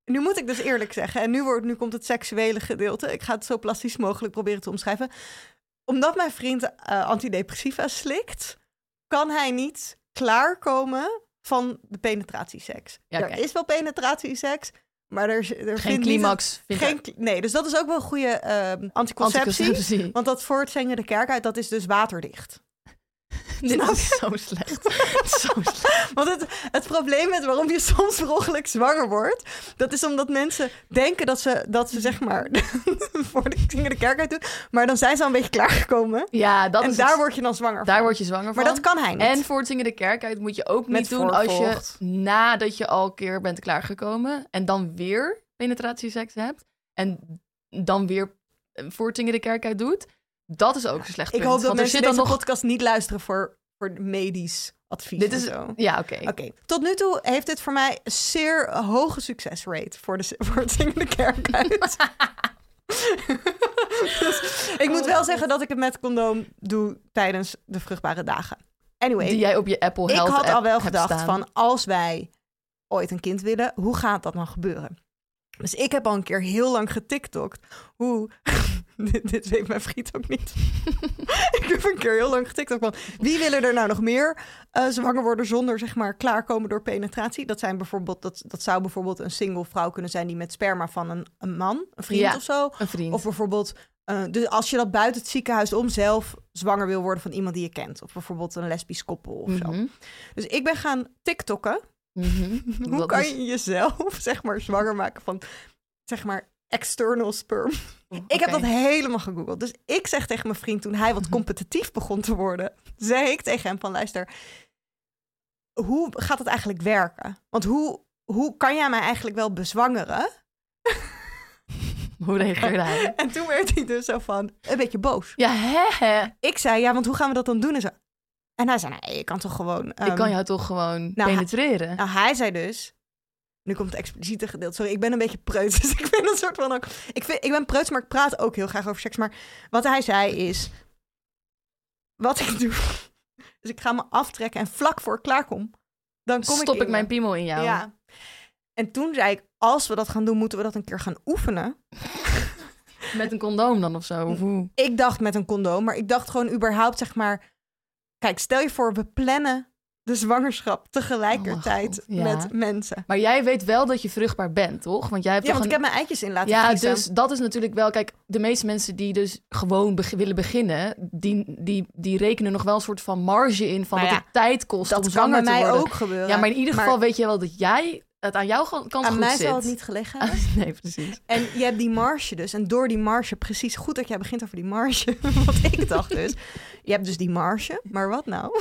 nu moet ik dus eerlijk zeggen, en nu, wordt, nu komt het seksuele gedeelte. Ik ga het zo plastisch mogelijk proberen te omschrijven. Omdat mijn vriend eh, antidepressiva slikt, kan hij niet klaarkomen van de penetratieseks. Ja, er is wel penetratieseks, maar er, er Geen niet climax. geen, nee, dus dat is ook wel een goede ehm, anticonceptie. anticonceptie. Want dat voortzingen de kerk uit, dat is dus waterdicht. Dit is zo slecht. zo slecht. Want het, het probleem met waarom je soms per ongeluk zwanger wordt, dat is omdat mensen denken dat ze, dat ze zeg maar voor de dingen de kerk uit doen, maar dan zijn ze al een beetje klaargekomen. Ja, dat en is daar het. word je dan zwanger daar van. word je zwanger van. Maar dat kan hij niet. En voor het zingen de kerk uit moet je ook niet Met doen als je nadat je al een keer bent klaargekomen en dan weer penetratieseks hebt en dan weer voor het zingen de kerk uit doet. Dat is ook een slecht ik punt. hoop dat want mensen deze nog... podcast niet luisteren voor, voor medisch advies Dit is... zo. Ja, oké. Oké, tot nu toe heeft dit voor mij een zeer hoge succesrate voor, de, voor het zingen de kerk uit. dus ik moet wel zeggen dat ik het met condoom doe tijdens de vruchtbare dagen. Anyway, Die jij op je Apple ik Health had al wel gedacht staan. van als wij ooit een kind willen, hoe gaat dat dan gebeuren? Dus ik heb al een keer heel lang getiktokt hoe... dit, dit weet mijn vriend ook niet. ik heb een keer heel lang getiktokt van... wie willen er nou nog meer eh, zwanger worden zonder zeg maar klaarkomen door penetratie? Dat, zijn bijvoorbeeld, dat, dat zou bijvoorbeeld een single vrouw kunnen zijn... die met sperma van een, een man, een vriend Ja. of zo... Een vriend. Of bijvoorbeeld, eh, dus als je dat buiten het ziekenhuis om zelf zwanger wil worden van iemand die je kent. Of bijvoorbeeld een lesbisch koppel of zo. Mhm. Dus ik ben gaan TikTokken. Mhm. Hoe Dat kan is- je jezelf, zeg maar, zwanger maken van, zeg maar, external sperm? Ik heb dat helemaal gegoogeld. Dus ik zeg tegen mijn vriend, toen hij wat competitief begon te worden, zei ik tegen hem van, luister, hoe gaat het eigenlijk werken? Want hoe, hoe kan jij mij eigenlijk wel bezwangeren? Hoe reageerde hij? En toen werd hij dus zo van, een beetje boos. Ja, hè, hè. Ik zei, ja, want hoe gaan we dat dan doen? En, zo. en hij zei, nee, je kan toch gewoon... ik ehm, kan jou toch gewoon nou, penetreren? Nou, hij zei dus... Nu komt het expliciete gedeelte. Sorry, ik ben een beetje preuts. Dus ik ben een soort van ook... Ik, vind, ik ben preuts, maar ik praat ook heel graag over seks. Maar wat hij zei is... Wat ik doe... Dus ik ga me aftrekken en vlak voor ik klaar kom... Dan kom Stop ik, mijn me. piemel in jou? Ja. En toen zei ik... Als we dat gaan doen, moeten we dat een keer gaan oefenen. Met een condoom dan of zo? Of hoe? Ik dacht met een condoom, maar ik dacht gewoon überhaupt, zeg maar... Kijk, stel je voor, we plannen de zwangerschap tegelijkertijd Oh, met mensen. Maar jij weet wel dat je vruchtbaar bent, toch? Want jij hebt Ja, toch want ik een... heb mijn eitjes in laten Ja, vriezen. dus dat is natuurlijk wel... Kijk, de meeste mensen die dus gewoon willen beginnen... Die, die, die rekenen nog wel een soort van marge in... van Maar ja, het tijd kost dat kan bij mij ook gebeuren. Ja, maar in ieder Maar geval weet je wel dat jij het aan jouw kant aan goed mij zit. zal het niet gelegen hebben. nee, precies. En je hebt die marge dus. En door die marge, precies goed dat jij begint over die marge. Wat ik dacht dus. Je hebt dus die marge. Maar wat nou?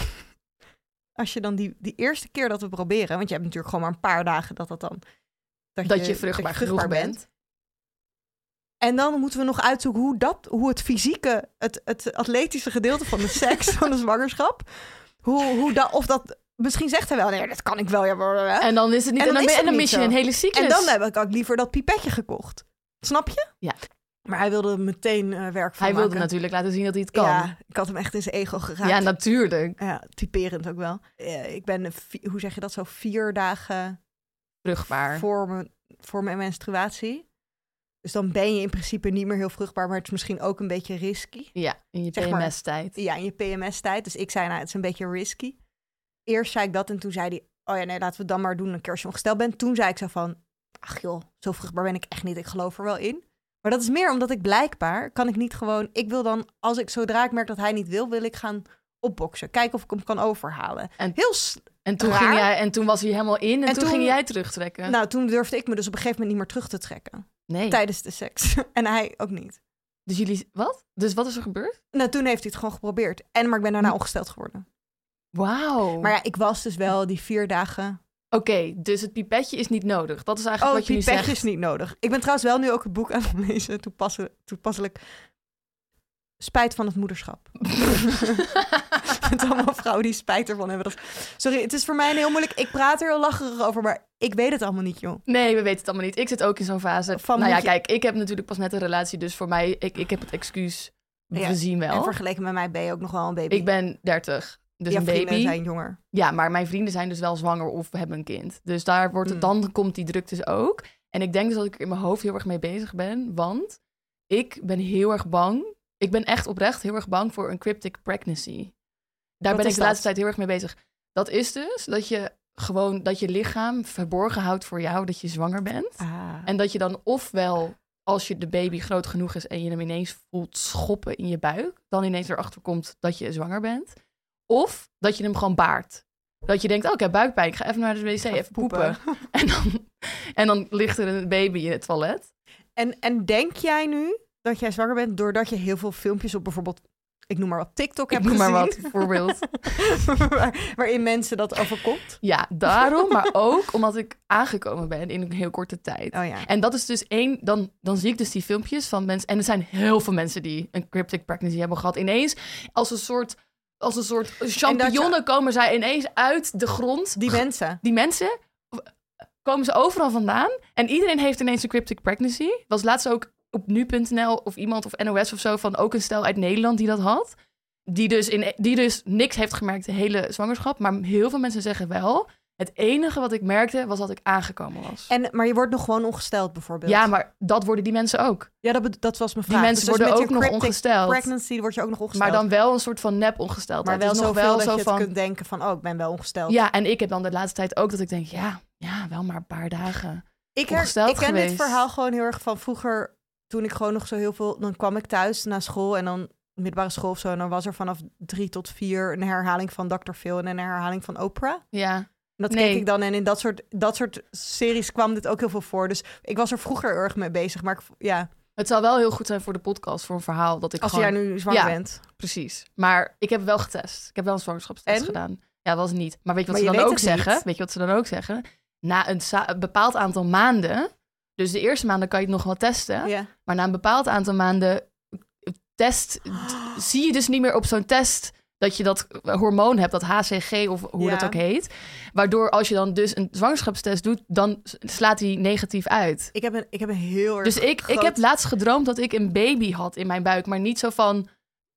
Als je dan die, die eerste keer dat we proberen. Want je hebt natuurlijk gewoon maar een paar dagen dat dat dan... Dat je vruchtbaar bent. En dan moeten we nog uitzoeken hoe, dat, hoe het fysieke, het, het atletische gedeelte van de seks, van de zwangerschap. Hoe, hoe dat, of dat, misschien zegt hij wel, nee, dat kan ik wel. Ja, blablabla. En dan is het niet... En En dan dan, mis je een hele cyclus. En dan heb ik ook liever dat pipetje gekocht. Snap je? Ja. Maar hij wilde meteen eh, werk van Hij wilde maken. natuurlijk laten zien dat hij het kan. Ja, ik had hem echt in zijn ego geraakt. Ja, natuurlijk. Ja, typerend ook wel. Eh, ik ben, hoe zeg je dat, zo vier dagen Vruchtbaar. voor mijn, voor mijn menstruatie. Dus dan ben je in principe niet meer heel vruchtbaar, maar het is misschien ook een beetje risky. Ja, in je. PMS-tijd. Ja, in je PMS-tijd. Dus ik zei, nou, het is een beetje risky. Eerst zei ik dat en toen zei hij, oh ja, nee, laten we het dan maar doen een keer als je ongesteld bent. Toen zei ik zo van, ach joh, zo vruchtbaar ben ik echt niet. Ik geloof er wel in. Maar dat is meer omdat ik blijkbaar, kan ik niet gewoon, ik wil dan, als ik, zodra ik merk dat hij niet wil, wil ik gaan opboksen. Kijken of ik hem kan overhalen. En- Heel, En toen, Raar. ging jij, en toen was hij helemaal in en, En toen, toen- ging jij terugtrekken. nou, toen durfde ik me dus op een gegeven moment niet meer terug te trekken. nee. Tijdens de seks. en hij ook niet. Dus jullie... Wat? Dus wat is er gebeurd? Nou, toen heeft hij het gewoon geprobeerd. En, maar ik ben daarna Hm. ongesteld geworden. Wauw. Maar ja, ik was dus wel die vier dagen Oké, dus het pipetje is niet nodig. Dat is eigenlijk Oh, wat je nu die pech zegt. is niet nodig. Ik ben trouwens wel nu ook het boek aan het lezen, toepasselijk. toepasselijk. Spijt van het moederschap. Met allemaal vrouwen die spijt ervan hebben. Dat... Sorry, het is voor mij een heel moeilijk. Ik praat er heel lacherig over, maar ik weet het allemaal niet, joh. Nee, we weten het allemaal niet. Ik zit ook in zo'n fase. Van nou ja, je- kijk, ik heb natuurlijk pas net een relatie, dus voor mij, ik, ik heb het excuus. Ja, We zien En wel. vergeleken met mij ben je ook nog wel een baby. Ik ben 30, dus ja, een baby. zijn jonger. Ja, maar mijn vrienden zijn dus wel zwanger of hebben een kind. Dus daar wordt het, Hmm. dan komt die druk dus ook. En ik denk dus dat ik er in mijn hoofd heel erg mee bezig ben. Want ik ben heel erg bang. Ik ben echt oprecht heel erg bang voor een cryptic pregnancy. Daar Wat ben ik de laatste tijd heel erg mee bezig. Dat is dus dat je gewoon dat je lichaam verborgen houdt voor jou dat je zwanger bent. Ah. En dat je dan ofwel, als je de baby groot genoeg is en je hem ineens voelt schoppen in je buik, dan ineens erachter komt dat je zwanger bent. Of dat je hem gewoon baart. Dat je denkt, oh, ik heb buikpijn, ik ga even naar de wc, even poepen. En, dan, en dan ligt er een baby in het toilet. En, en denk jij nu dat jij zwanger bent doordat je heel veel filmpjes op bijvoorbeeld, ik noem maar wat, TikTok Ik hebt noem maar wat, gezien? voorbeeld. Waar- waarin mensen dat overkomt? Ja, daarom, maar ook omdat ik aangekomen ben in een heel korte tijd. Oh ja. En dat is dus één, dan, dan zie ik dus die filmpjes van mensen. En er zijn heel veel mensen die een cryptic pregnancy hebben gehad. Ineens als een soort, als een soort champignonnen komen zij ineens uit de grond. Die mensen. Die mensen komen ze overal vandaan. En iedereen heeft ineens een cryptic pregnancy. Was laatst ook op nu.nl of iemand of NOS of zo van ook een stel uit Nederland die dat had. Die dus, in, die dus niks heeft gemerkt de hele zwangerschap. Maar heel veel mensen zeggen wel. Het enige wat ik merkte was dat ik aangekomen was. En, maar je wordt nog gewoon ongesteld bijvoorbeeld. Ja, maar dat worden die mensen ook. Ja, dat, dat was mijn Die vraag. mensen Dus worden ook nog ongesteld. pregnancy word je ook nog ongesteld. Maar dan wel een soort van nep ongesteld. maar wel zoveel wel dat zo je van. het kunt denken van, oh, ik ben wel ongesteld. Ja, en ik heb dan de laatste tijd ook dat ik denk, ja, ja, wel maar een paar dagen. ik, her- ongesteld ik ken dit verhaal gewoon heel erg van vroeger, toen ik gewoon nog zo heel veel... Dan kwam ik thuis na school en dan middelbare school of zo... en dan was er vanaf drie tot vier een herhaling van Dr. Phil... en een herhaling van Oprah. Ja, dat Nee. keek ik dan en in dat soort, dat soort series kwam dit ook heel veel voor. Dus ik was er vroeger erg mee bezig. Maar ik, ja, het zou wel heel goed zijn voor de podcast, voor een verhaal dat ik als gewoon... jij nu zwanger Ja. bent. Precies. Maar ik heb wel getest. Ik heb wel een zwangerschapstest En? gedaan. Ja, dat was niet. Maar weet je wat Maar ze je dan ook niet. zeggen? Weet je wat ze dan ook zeggen? Na een, bepaald aantal maanden, dus de eerste maanden kan je het nog wel testen, maar na een bepaald aantal maanden test, zie je dus niet meer op zo'n test dat je dat hormoon hebt, dat HCG of hoe Ja. dat ook heet. Waardoor als je dan dus een zwangerschapstest doet, dan slaat die negatief uit. Ik heb een, ik heb een heel erg Dus ik, ik heb laatst gedroomd dat ik een baby had in mijn buik, maar niet zo van...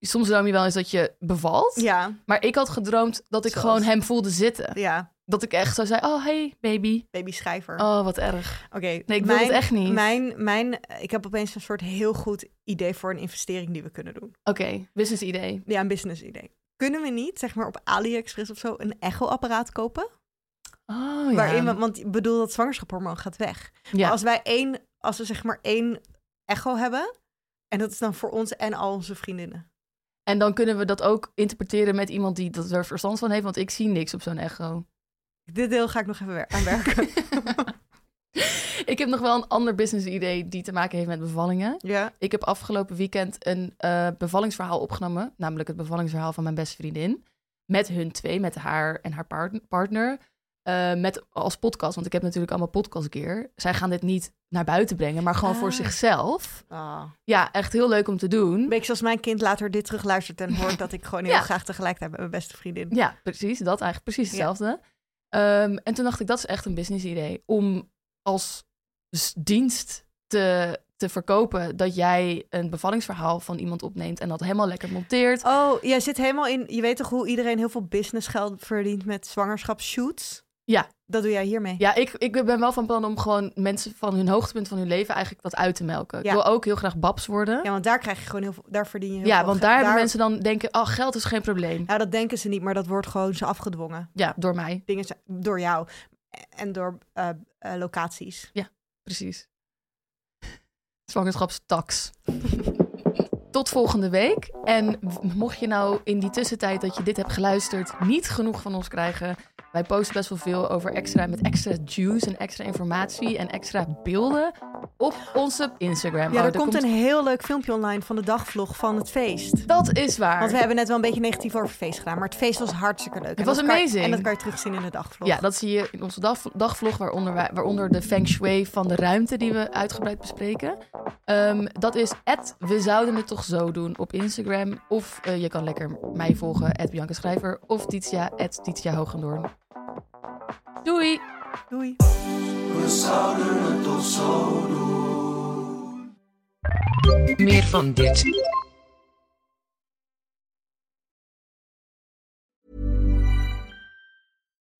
Soms droom je wel eens dat je bevalt. Ja, Maar ik had gedroomd dat ik Zoals? gewoon hem voelde zitten. ja, Dat ik echt zo zei, oh hey baby. baby schrijver. Oh, wat erg. Oké, Nee, ik wil het echt niet. Mijn, mijn, ik heb opeens een soort heel goed idee voor een investering die we kunnen doen. Oké, business idee. Ja, een business idee. Kunnen we niet, zeg maar op AliExpress of zo, een echo-apparaat kopen? Oh ja. Waarin we, want ik bedoel, dat zwangerschaphormoon gaat weg. ja. Maar als wij één, als we zeg maar één echo hebben, en dat is dan voor ons en al onze vriendinnen. En dan kunnen we dat ook interpreteren met iemand die dat er verstand van heeft. Want ik zie niks op zo'n echo. Dit deel ga ik nog even aan werken. ik heb nog wel een ander business idee die te maken heeft met bevallingen. ja. Ik heb afgelopen weekend een eh, bevallingsverhaal opgenomen. Namelijk het bevallingsverhaal van mijn beste vriendin. Met hun twee, met haar en haar part- partner. Eh, met als podcast, want ik heb natuurlijk allemaal podcastgear. Zij gaan dit niet naar buiten brengen, maar gewoon voor Ah. zichzelf. Ah. Ja, echt heel leuk om te doen. Beetje zoals mijn kind later dit terugluistert en hoort dat ik gewoon heel Ja. graag tegelijkertijd met mijn beste vriendin. Ja, precies. Dat eigenlijk precies Ja. hetzelfde. Ehm, en toen dacht ik, dat is echt een business idee. Om als dienst te, te verkopen dat jij een bevallingsverhaal van iemand opneemt en dat helemaal lekker monteert. Oh, jij zit helemaal in. Je weet toch hoe iedereen heel veel businessgeld verdient met zwangerschapsshoots? Ja. Dat doe jij hiermee. Ja, ik, ik ben wel van plan om gewoon mensen van hun hoogtepunt van hun leven eigenlijk wat uit te melken. Ja. Ik wil ook heel graag babs worden. Ja, Ja, want daar krijg je gewoon heel veel. Daar verdien je heel veel want geld. daar hebben mensen dan denken, oh, geld is geen probleem. Ja, dat denken ze niet, maar dat wordt gewoon ze afgedwongen. Ja, door mij. Dingen zijn- door jou en door eh, eh, locaties. Precies. Zwangerschapstax. Tot volgende week. En mocht je nou in die tussentijd dat je dit hebt geluisterd niet genoeg van ons krijgen. Wij posten best wel veel over extra met extra juice en extra informatie en extra beelden op onze Instagram. Ja, Oh, er komt een heel leuk filmpje online van de dagvlog van het feest. Dat is waar. Want we hebben net wel een beetje negatief over het feest gedaan, maar het feest was hartstikke leuk. En was kan amazing. en dat kan je terugzien in de dagvlog. Ja, dat zie je in onze dag, dagvlog, waaronder, wij, waaronder de feng shui van de ruimte die we uitgebreid bespreken. Ehm, dat is we zouden het toch zo doen op Instagram. Of eh, je kan lekker mij volgen, Bianca Schrijver. Of Titia, Titia Hoogendoorn. Doei! Doei. Meer van dit.